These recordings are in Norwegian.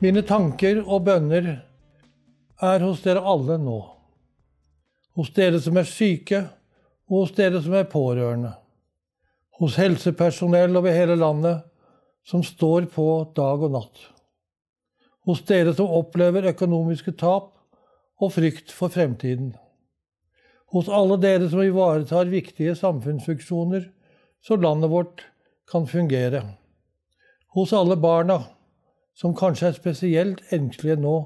Mine tanker og bønner er hos dere alle nå. Hos dere som er syke, og hos dere som er pårørende. Hos helsepersonell over hele landet som står på dag og natt. Hos dere som opplever økonomiske tap og frykt for fremtiden. Hos alle dere som ivaretar viktige samfunnsfunksjoner så landet vårt kan fungere. Hos alle barna, som kanskje er spesielt engstelige nå,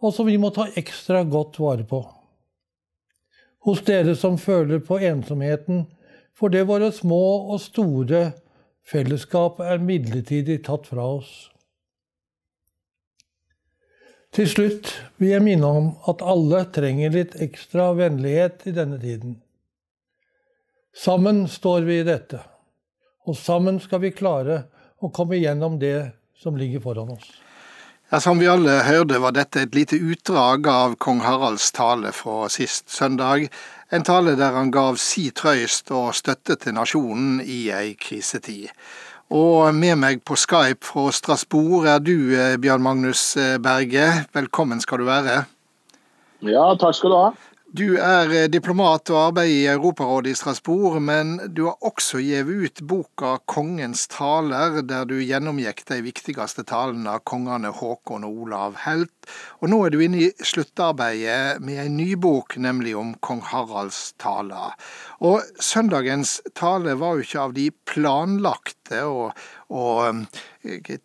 og som vi må ta ekstra godt vare på. Hos dere som føler på ensomheten fordi våre små og store fellesskap er midlertidig tatt fra oss. Til slutt vil jeg minne om at alle trenger litt ekstra vennlighet i denne tiden. Sammen står vi i dette, og sammen skal vi klare å komme gjennom det som ligger foran oss. Ja, Som vi alle hørte, var dette et lite utdrag av kong Haralds tale fra sist søndag. En tale der han gav si trøyst og støtte til nasjonen i ei krisetid. Og med meg på Skype fra Strasbourg er du, eh, Bjørn Magnus eh, Berge. Velkommen skal du være. Ja, takk skal du ha. Du er eh, diplomat og arbeider i Europarådet i Strasbourg, men du har også gitt ut boka 'Kongens taler', der du gjennomgikk de viktigste talene av kongene Håkon og Olav Helt. Og nå er du inne i sluttarbeidet med en ny bok, nemlig om kong Haralds taler. Og søndagens tale var jo ikke av de planlagte og, og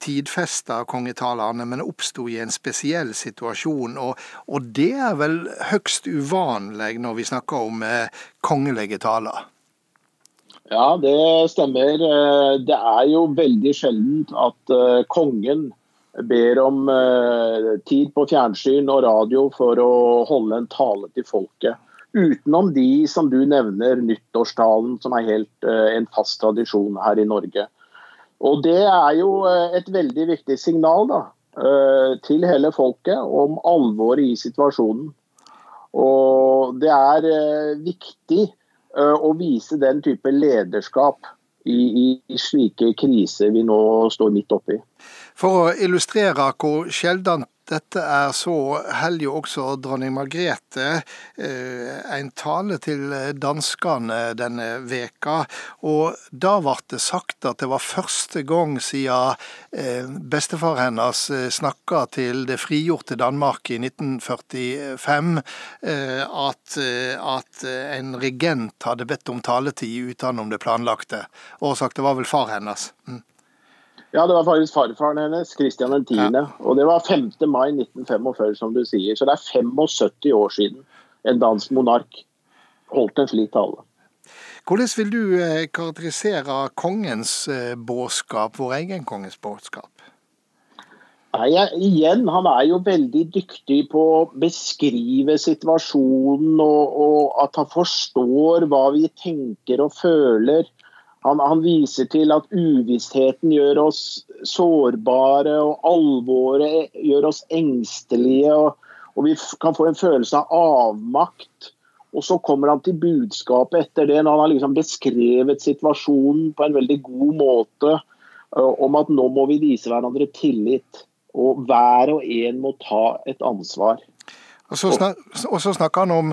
tidfesta kongetalene, men oppsto i en spesiell situasjon. Og, og, det er vel høgst uvanlig når vi snakker om eh, kongelige taler? Ja, det stemmer. Eh, det er jo veldig sjeldent at eh, kongen ber om eh, tid på fjernsyn og radio for å holde en tale til folket. Utenom de som du nevner, nyttårstalen, som er helt en fast tradisjon her i Norge. Og Det er jo eh, et veldig viktig signal da, eh, til hele folket om alvoret i situasjonen. Og Det er eh, viktig å vise den type lederskap i, i, i slike kriser vi nå står midt oppi. For å illustrere hvor sjeldent dette er så heldig også dronning Margrethe eh, en tale til danskene denne veka, og da ble det sagt at det var første gang siden eh, bestefar hennes eh, snakka til det frigjorte Danmark i 1945 at, at en regent hadde bedt om taletid utenom det planlagte. Årsak det var vel far hennes. Mm. Ja, det var faktisk farfaren hennes, Kristian 10. Ja. Og det var 5. mai 1945, som du sier. Så det er 75 år siden en dansk monark holdt en slik tale. Hvordan vil du eh, karakterisere kongens eh, budskap, vår egen kongens budskap? Nei, igjen, Han er jo veldig dyktig på å beskrive situasjonen, og, og at han forstår hva vi tenker og føler. Han, han, viser til at uvissheten gjør oss sårbare, og alvoret gjør oss engstelige. Og, og, vi kan få en følelse av avmakt. Og så kommer han til budskapet etter det, når han har liksom beskrevet situasjonen på en veldig god måte, om at nå må vi vise hverandre tillit. Og hver og en må ta et ansvar. Og så, snak, og så snakker han om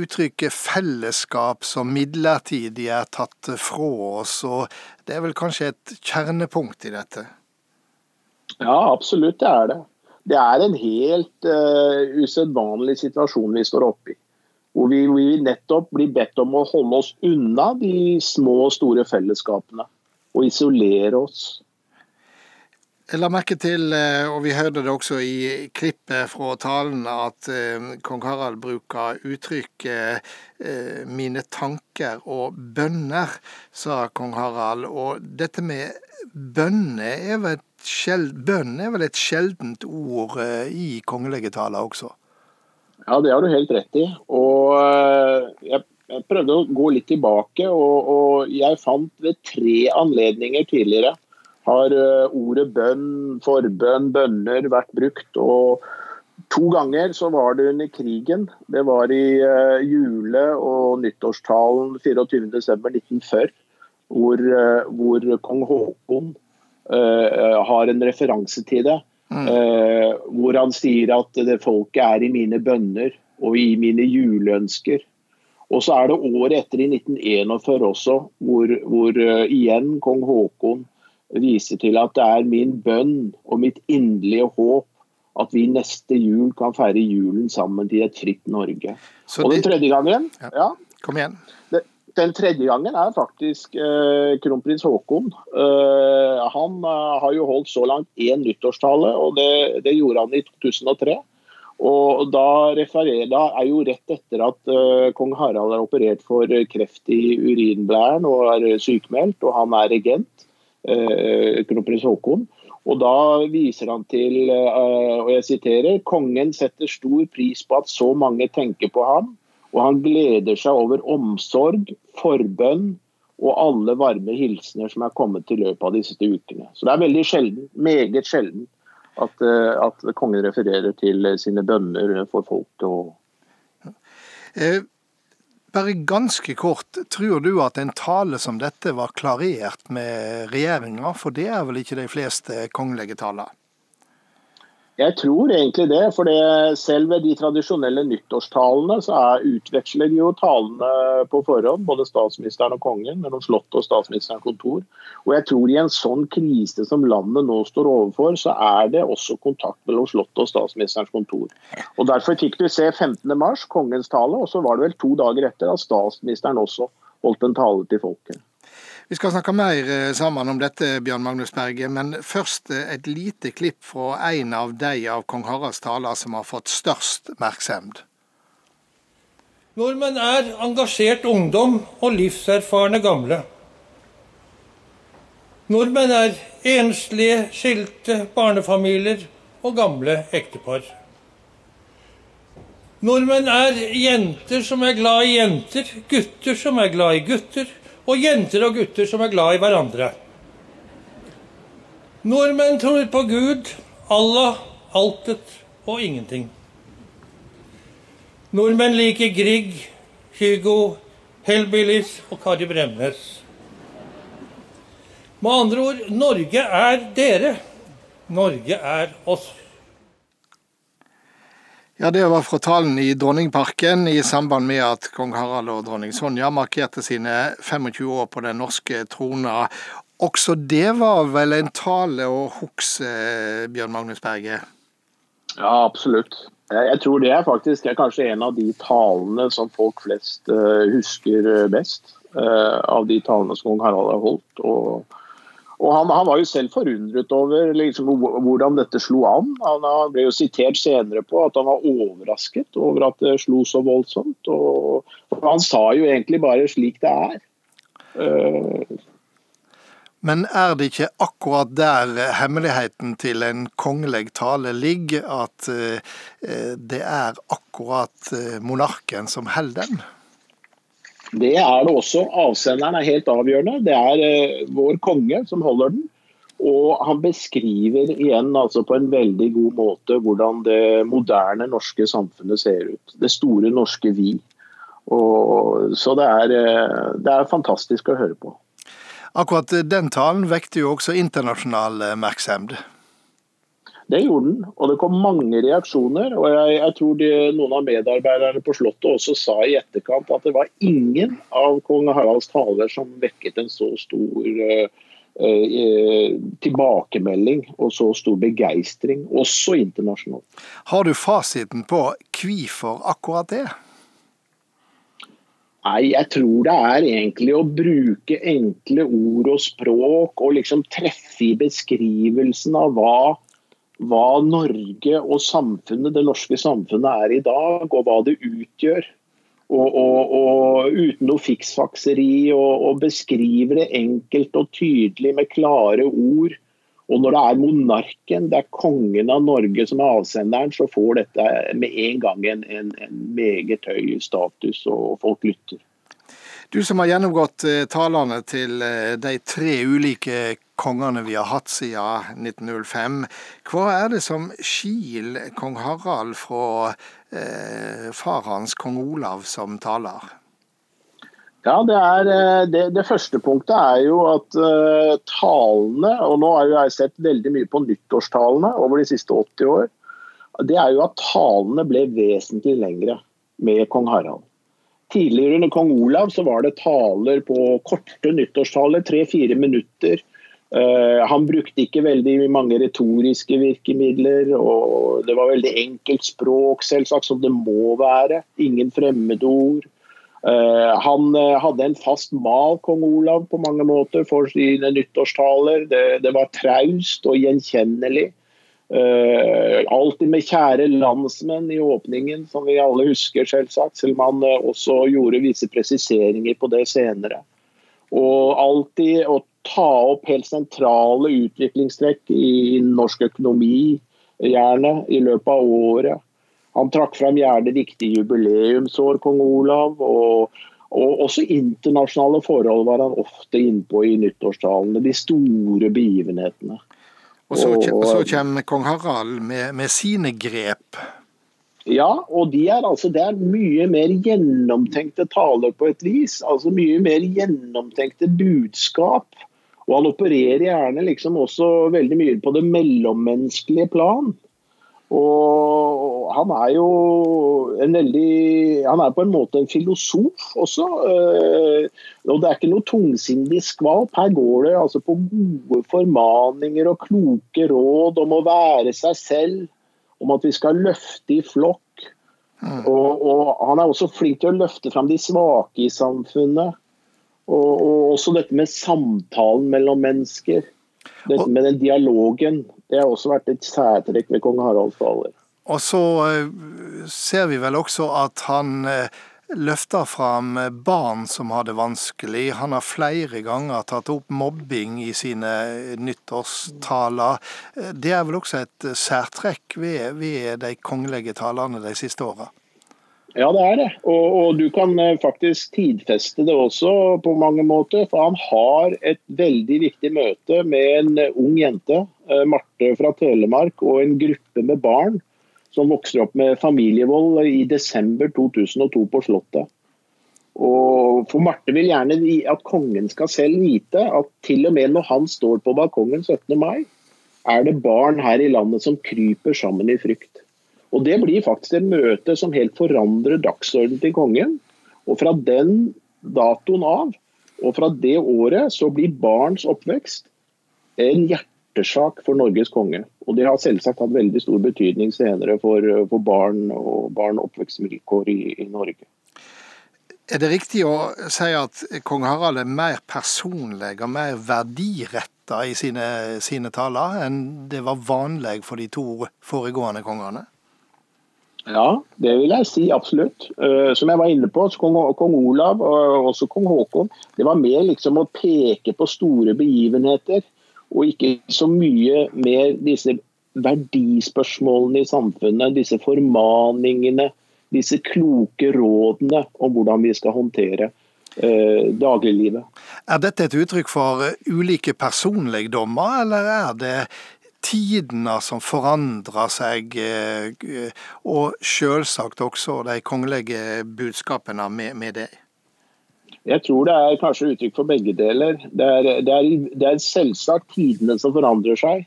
uttrykket fellesskap som midlertidig er tatt fra oss, og det er vel kanskje et kjernepunkt i dette? Ja, absolutt det er det. Det er en helt uh, usedvanlig situasjon vi står oppe i. Hvor vi, vi nettopp blir bedt om å holde oss unna de små og store fellesskapene. Og isolere oss. Jeg la merke til, eh, og vi hørte det også i klippet fra talen, at eh, kong Harald bruker uttrykket eh, 'mine tanker og bønner', sa kong Harald. Og dette med bønner er vel et, sjeld, bønn er vel et sjeldent ord i kongelige taler også? Ja, det har du helt rett i. Og jeg, jeg prøvde å gå litt tilbake, og, og jeg fant ved tre anledninger tidligere har eh, ordet bønn, forbønn, bønner vært brukt. og To ganger så var det under krigen. Det var i uh, jule- og nyttårstalen 24.12.1940, hvor, uh, hvor kong Haakon uh, har en referanse til det. Mm. Uh, hvor han sier at det folket er i mine bønner og i mine juleønsker. Og så er det året etter, i 1941 også, hvor, hvor uh, igjen kong Haakon viser til at det er min bønn og mitt inderlige håp at vi neste jul kan feire julen sammen til et fritt Norge. Så og den tredje gangen ja. ja Kom igjen. Det, den tredje gangen er faktisk eh, kronprins Haakon. Eh, han eh, har jo holdt så langt én nyttårstale, og det, det, gjorde han i 2003. Og da, referer, da er jo rett etter at uh, kong Harald er operert for kreft i urinblæren og er sykemeldt, og han er regent, kronprins Haakon. Og da viser han til, uh, og jeg siterer, kongen setter stor pris på at så mange tenker på ham, og han gleder seg over omsorg, forbønn og alle varme hilsener som er kommet i løpet av disse ukene. Så det er veldig sjelden, meget sjelden at, eh, at kongen refererer til sine bønner for folket. Og... Eh, bare ganske kort, tror du at en tale som dette var klarert med regjeringa, for det er vel ikke de fleste kongelige taler? Jeg tror egentlig det. For selv ved de tradisjonelle nyttårstalene så er, utveksler jo talene på forhånd, både statsministeren og kongen, mellom Slottet og statsministerens kontor. Og jeg tror i en sånn krise som landet nå står overfor, så er det også kontakt mellom Slottet og statsministerens kontor. Og Derfor fikk du se 15.3, kongens tale, og så var det vel to dager etter at statsministeren også holdt en tale til folket. Vi skal snakke mer eh, sammen om dette, Bjørn Magnus Berge, men først eh, et lite klipp fra en av de av kong Haralds taler som har fått størst oppmerksomhet. Nordmenn er engasjert ungdom og livserfarne gamle. Nordmenn er enslige, skilte barnefamilier og gamle ektepar. Nordmenn er jenter som er glad i jenter, gutter som er glad i gutter, og jenter og gutter som er glad i hverandre. Nordmenn tror på Gud, Allah, altet og ingenting. Nordmenn liker Grieg, Hugo, Hellbillies og Kari Bremnes. Med andre ord Norge er dere. Norge er oss. Ja, Det var fra talen i Dronningparken i samband med at kong Harald og dronning Sonja markerte sine 25 år på den norske trona. Også det var vel en tale å huske, Bjørn Magnus Berge? Ja, absolutt. Jeg tror det er faktisk er kanskje en av de talene som folk flest uh, husker best. Uh, av de talene som kong Harald har holdt. og og han, han, var jo selv forundret over liksom, hvordan dette slo an. Han ble jo sitert senere på at han var overrasket over at det slo så voldsomt. Og, og han sa jo egentlig bare 'slik det er'. Uh, men er det ikke akkurat der hemmeligheten til en kongelig tale ligger, at uh, det er akkurat monarken som holder den? Det er det også. Avsenderen er helt avgjørende. Det er eh, vår konge som holder den. Og han beskriver igjen altså på en veldig god måte hvordan det moderne norske samfunnet ser ut. Det store norske vi. Og, så det er, eh, det er fantastisk å høre på. Akkurat den talen vekte jo også internasjonal oppmerksomhet. Det gjorde den, og det kom mange reaksjoner. og Jeg, jeg tror de, noen av medarbeiderne på Slottet også sa i etterkant at det var ingen av kong Haralds taler som vekket en så stor uh, uh, tilbakemelding og så stor begeistring, også internasjonalt. Har du fasiten på hvorfor akkurat det? Nei, jeg tror det er egentlig å bruke enkle ord og språk og liksom treffe i beskrivelsen av hva hva Norge og samfunnet, det norske samfunnet er i dag, og hva det utgjør. Og, og, og uten noe fiksfakseri, og, og beskriver det enkelt og tydelig med klare ord. Og når det er monarken, det er kongen av Norge som er avsenderen, så får dette med en gang en, en, en meget høy status, og folk lytter. Du som har gjennomgått eh, talene til eh, de tre ulike kongene vi har hatt siden 1905. Hva er det som skiller kong Harald fra eh, far hans, kong Olav, som taler? Ja, det, er, eh, det, det, første punktet er jo at uh, talene, og nå har jeg sett veldig mye på nyttårstalene over de siste 80 år, det er jo at talene ble vesentlig lengre med kong Harald. Tidligere under kong Olav så var det taler på korte nyttårstaler, tre-fire minutter. Uh, han brukte ikke veldig mange retoriske virkemidler, og det var veldig enkelt språk, selvsagt, som det må være. Ingen fremmedord. Uh, han uh, hadde en fast mal, kong Olav, på mange måter for sine nyttårstaler. Det, det var traust og gjenkjennelig. Alltid med kjære landsmenn i åpningen, som vi alle husker, selvsagt. Selv om han også gjorde visse presiseringer på det senere. Og alltid å ta opp helt sentrale utviklingstrekk i norsk økonomi, gjerne, i løpet av året. Han trakk fram gjerne viktige jubileumsår, kong Olav. og og også internasjonale forhold var han ofte innpå i nyttårstalene. De store begivenhetene. Og så, og så kommer kong Harald med, med, sine grep. Ja, og de er altså, det er mye mer gjennomtenkte taler på et vis. Altså mye mer gjennomtenkte budskap. Og han opererer gjerne liksom også veldig mye på det mellommenneskelige plan. Og han er jo en veldig Han er på en måte en filosof også. Eh, og det er ikke noe tungsindig skvalp. Her går det altså på gode formaninger og kloke råd om å være seg selv, om at vi skal løfte i flokk. Mm. Og, og, han er også flink til å løfte fram de svake i samfunnet. Og, og også dette med samtalen mellom mennesker. Dette med den dialogen. Det har også vært et særtrekk ved kong Haralds faller. Og så eh, ser vi vel også at han eh, løfter fram barn som har det vanskelig. Han har flere ganger tatt opp mobbing i sine nyttårstaler. Det er vel også et særtrekk ved, ved de kongelige talene de siste åra? Ja, det er det. Og, og, du kan eh, faktisk tidfeste det også på mange måter. For han har et veldig viktig møte med en eh, ung jente, eh, Marte fra Telemark, og en gruppe med barn som vokser opp med familievold i desember 2002 på Slottet. Og for Marte vil gjerne at kongen skal selv vite at til og med når han står på balkongen 17. mai, er det barn her i landet som kryper sammen i frykt. Og Det blir faktisk et møte som helt forandrer dagsordenen til kongen. Og Fra den datoen av og fra det året så blir barns oppvekst en hjertesak for Norges konge. Og Det har selvsagt hatt veldig stor betydning senere for, for barn og barn oppvekstvilkår i, i Norge. Er det riktig å si at kong Harald er mer personlig og mer verdiretta i sine, sine taler enn det var vanlig for de to foregående kongene? Ja, det vil jeg si absolutt. Uh, som jeg var inne på, kong, kong, Olav og også kong Haakon, det var mer liksom å peke på store begivenheter, og ikke så mye mer disse verdispørsmålene i samfunnet, disse formaningene, disse kloke rådene om hvordan vi skal håndtere uh, dagliglivet. Er dette et uttrykk for ulike personligdommer, eller er det tidene som forandrer seg, eh, og selvsagt også de kongelige budskapene med, det? Jeg tror det er kanskje uttrykk for begge deler. Det er, det er, det er selvsagt tidene som forandrer seg.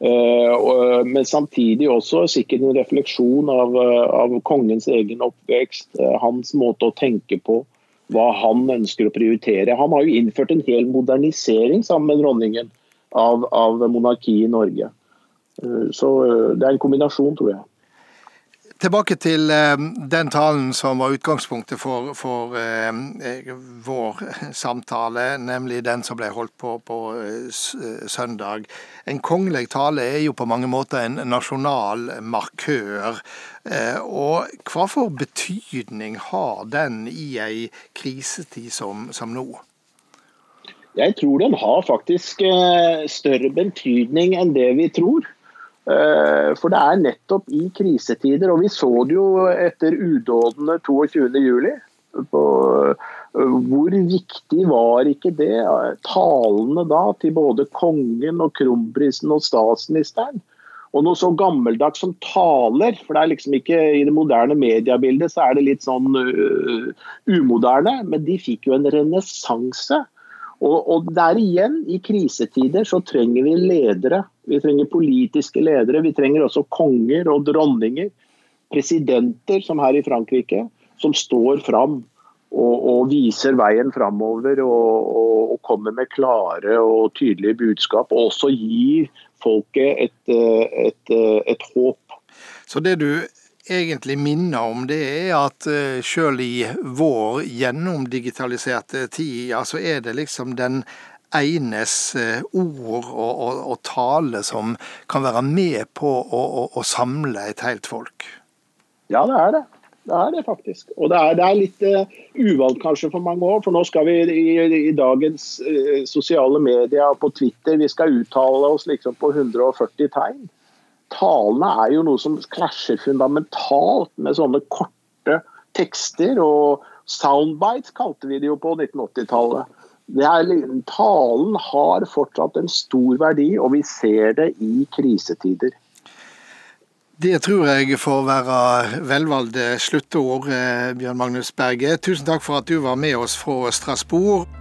Uh, men samtidig også sikkert en refleksjon av, av kongens egen oppvekst, uh, hans måte å tenke på, hva han ønsker å prioritere. Han har jo innført en hel modernisering sammen med dronningen av, av monarkiet i Norge. Eh, så eh, det er en kombinasjon, tror jeg. Tilbake til eh, den talen som var utgangspunktet for, for eh, vår samtale, nemlig den som ble holdt på på søndag. En kongelig tale er jo på mange måter en nasjonal markør. Eh, og hva for betydning har den i ei krisetid som, som nå? Jeg tror den har faktisk større betydning enn det vi tror. Eh, for det er nettopp i krisetider, og vi så det jo etter udådene 22.07. Eh, hvor viktig var ikke det, talene da til både kongen og kronprinsen og statsministeren? Og noe så gammeldags som taler, for det er liksom ikke i det moderne mediebildet så er det litt sånn uh, umoderne, men de fikk jo en renessanse. Og, og, der igjen, i krisetider, så trenger vi ledere. Vi trenger politiske ledere, vi trenger også konger og dronninger. Presidenter, som her i Frankrike, som står fram og, og viser veien framover og, og, kommer med klare og tydelige budskap. Og også gir folket et, et, et, eh, et håp. Så det du egentlig minner om, det er at eh, selv i vår gjennomdigitaliserte tid, ja, så er det liksom den enes ord og, og, og, tale som kan være med på å, å, å samle et helt folk. Ja, det er det. Det er det faktisk. Og det er, det er litt uh, uvant kanskje for mange år. For nå skal vi i, i dagens uh, sosiale medier på Twitter vi skal uttale oss liksom på 140 tegn. Talene er jo noe som klasjer fundamentalt med sånne korte tekster. Og soundbites kalte vi det jo på 1980-tallet. Talen har fortsatt en stor verdi, og vi ser det i krisetider. Det tror jeg får være velvalgte sluttord, eh, Bjørn Magnus Berge. Tusen takk for at du var med oss fra Strasbourg.